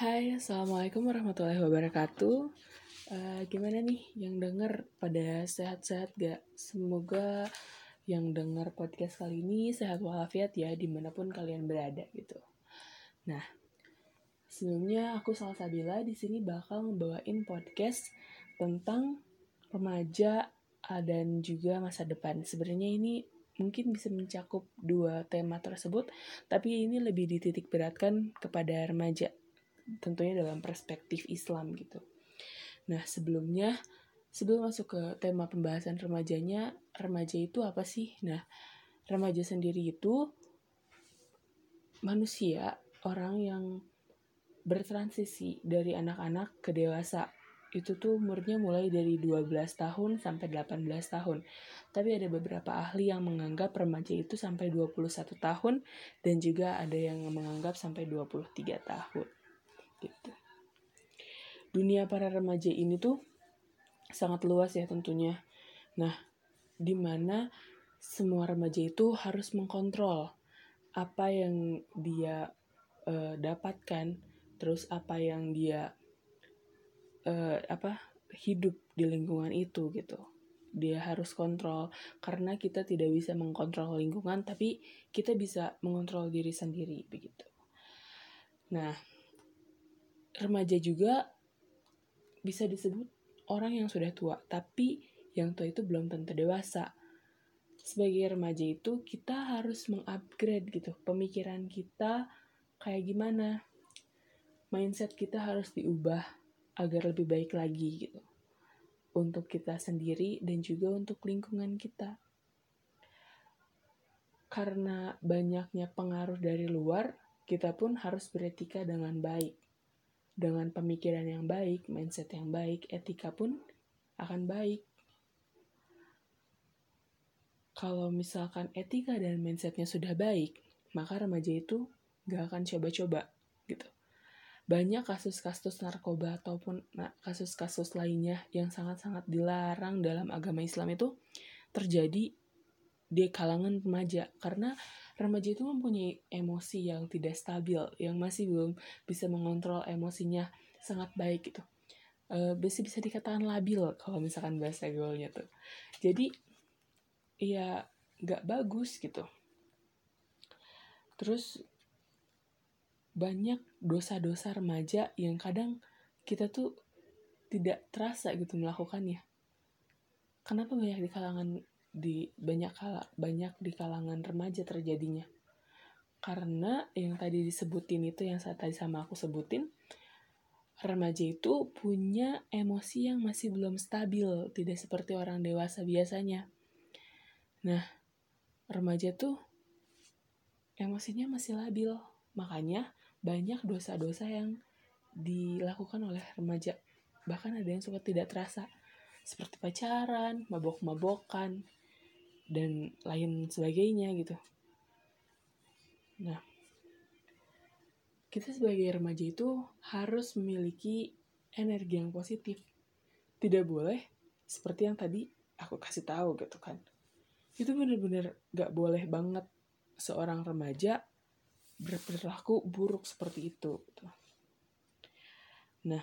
Hai, Assalamualaikum warahmatullahi wabarakatuh. Uh, gimana nih yang denger pada sehat-sehat gak? Semoga yang denger podcast kali ini sehat walafiat ya di mana pun kalian berada gitu. Nah, sebelumnya aku Salsabila di sini bakal ngebawain podcast tentang remaja dan juga masa depan. Sebenarnya ini mungkin bisa mencakup dua tema tersebut, tapi ini lebih dititik beratkan kepada remaja tentunya dalam perspektif Islam gitu. Nah, sebelumnya sebelum masuk ke tema pembahasan remajanya, remaja itu apa sih? Nah, remaja sendiri itu manusia, orang yang bertransisi dari anak-anak ke dewasa. Itu tuh umurnya mulai dari 12 tahun sampai 18 tahun. Tapi ada beberapa ahli yang menganggap remaja itu sampai 21 tahun dan juga ada yang menganggap sampai 23 tahun dunia para remaja ini tuh sangat luas ya tentunya. Nah di mana semua remaja itu harus mengkontrol apa yang dia uh, dapatkan terus apa yang dia uh, apa hidup di lingkungan itu gitu. Dia harus kontrol karena kita tidak bisa mengkontrol lingkungan tapi kita bisa mengontrol diri sendiri begitu. Nah remaja juga bisa disebut orang yang sudah tua, tapi yang tua itu belum tentu dewasa. Sebagai remaja itu kita harus mengupgrade gitu pemikiran kita kayak gimana. Mindset kita harus diubah agar lebih baik lagi gitu. Untuk kita sendiri dan juga untuk lingkungan kita. Karena banyaknya pengaruh dari luar, kita pun harus beretika dengan baik dengan pemikiran yang baik, mindset yang baik, etika pun akan baik. Kalau misalkan etika dan mindsetnya sudah baik, maka remaja itu gak akan coba-coba gitu. Banyak kasus-kasus narkoba ataupun kasus-kasus lainnya yang sangat-sangat dilarang dalam agama Islam itu terjadi di kalangan remaja karena remaja itu mempunyai emosi yang tidak stabil, yang masih belum bisa mengontrol emosinya sangat baik gitu. Uh, bisa bisa dikatakan labil kalau misalkan bahasa gaulnya tuh. Jadi ya nggak bagus gitu. Terus banyak dosa-dosa remaja yang kadang kita tuh tidak terasa gitu melakukannya. Kenapa banyak di kalangan di banyak kala banyak di kalangan remaja terjadinya. Karena yang tadi disebutin itu yang saat tadi sama aku sebutin remaja itu punya emosi yang masih belum stabil tidak seperti orang dewasa biasanya. Nah remaja tuh emosinya masih labil. Makanya banyak dosa-dosa yang dilakukan oleh remaja. Bahkan ada yang suka tidak terasa. Seperti pacaran, mabok-mabokan, dan lain sebagainya gitu. Nah, kita sebagai remaja itu harus memiliki energi yang positif. Tidak boleh seperti yang tadi aku kasih tahu gitu kan. Itu bener-bener gak boleh banget seorang remaja berperilaku buruk seperti itu. Gitu. Nah,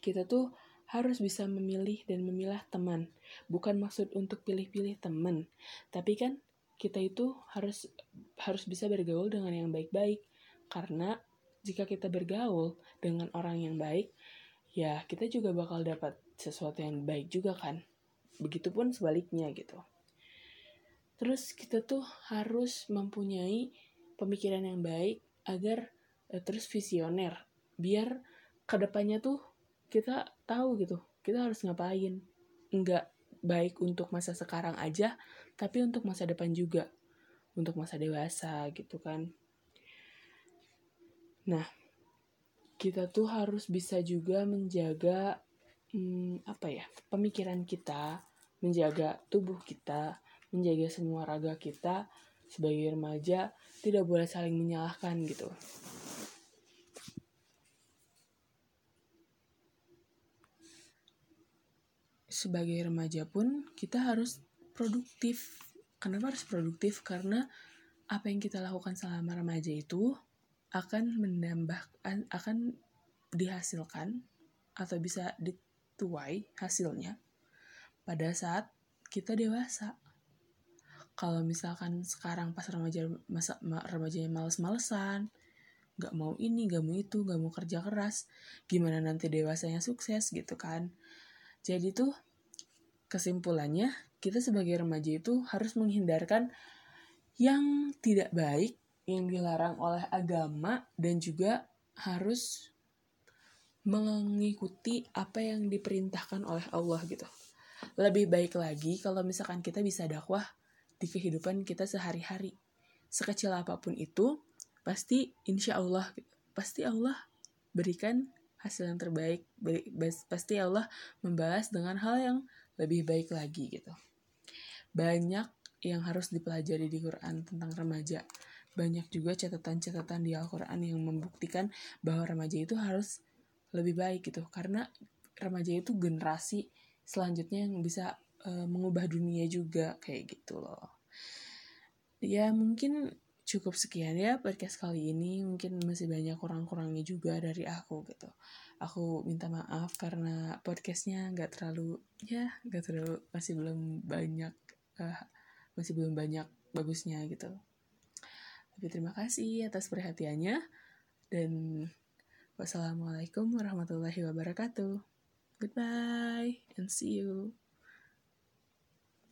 kita tuh harus bisa memilih dan memilah teman. Bukan maksud untuk pilih-pilih teman, tapi kan kita itu harus harus bisa bergaul dengan yang baik-baik. Karena jika kita bergaul dengan orang yang baik, ya kita juga bakal dapat sesuatu yang baik juga kan. Begitupun sebaliknya gitu. Terus kita tuh harus mempunyai pemikiran yang baik agar eh, terus visioner biar ke depannya tuh kita tahu gitu kita harus ngapain? Nggak baik untuk masa sekarang aja tapi untuk masa depan juga. Untuk masa dewasa gitu kan. Nah kita tuh harus bisa juga menjaga hmm, apa ya pemikiran kita menjaga tubuh kita menjaga semua raga kita sebagai remaja tidak boleh saling menyalahkan gitu sebagai remaja pun kita harus produktif. Kenapa harus produktif? Karena apa yang kita lakukan selama remaja itu akan menambah akan dihasilkan atau bisa dituai hasilnya pada saat kita dewasa. Kalau misalkan sekarang pas remaja masa remajanya males-malesan, nggak mau ini, nggak mau itu, nggak mau kerja keras, gimana nanti dewasanya sukses gitu kan? Jadi tuh kesimpulannya kita sebagai remaja itu harus menghindarkan yang tidak baik, yang dilarang oleh agama dan juga harus mengikuti apa yang diperintahkan oleh Allah gitu. Lebih baik lagi kalau misalkan kita bisa dakwah di kehidupan kita sehari-hari. Sekecil apa pun itu, pasti insya Allah, gitu. pasti Allah berikan hasil yang terbaik. Pasti Allah membalas dengan hal yang lebih baik lagi gitu. Banyak yang harus dipelajari di Quran tentang remaja. Banyak juga catatan-catatan di Al-Quran yang membuktikan bahwa remaja itu harus lebih baik gitu karena remaja itu generasi selanjutnya yang bisa uh, mengubah dunia juga kayak gitu loh ya mungkin cukup sekian ya podcast kali ini mungkin masih banyak kurang-kurangnya juga dari aku gitu aku minta maaf karena podcastnya nggak terlalu ya nggak terlalu masih belum banyak uh, masih belum banyak bagusnya gitu tapi terima kasih atas perhatiannya dan Wassalamualaikum warahmatullahi wabarakatuh. Goodbye and see you.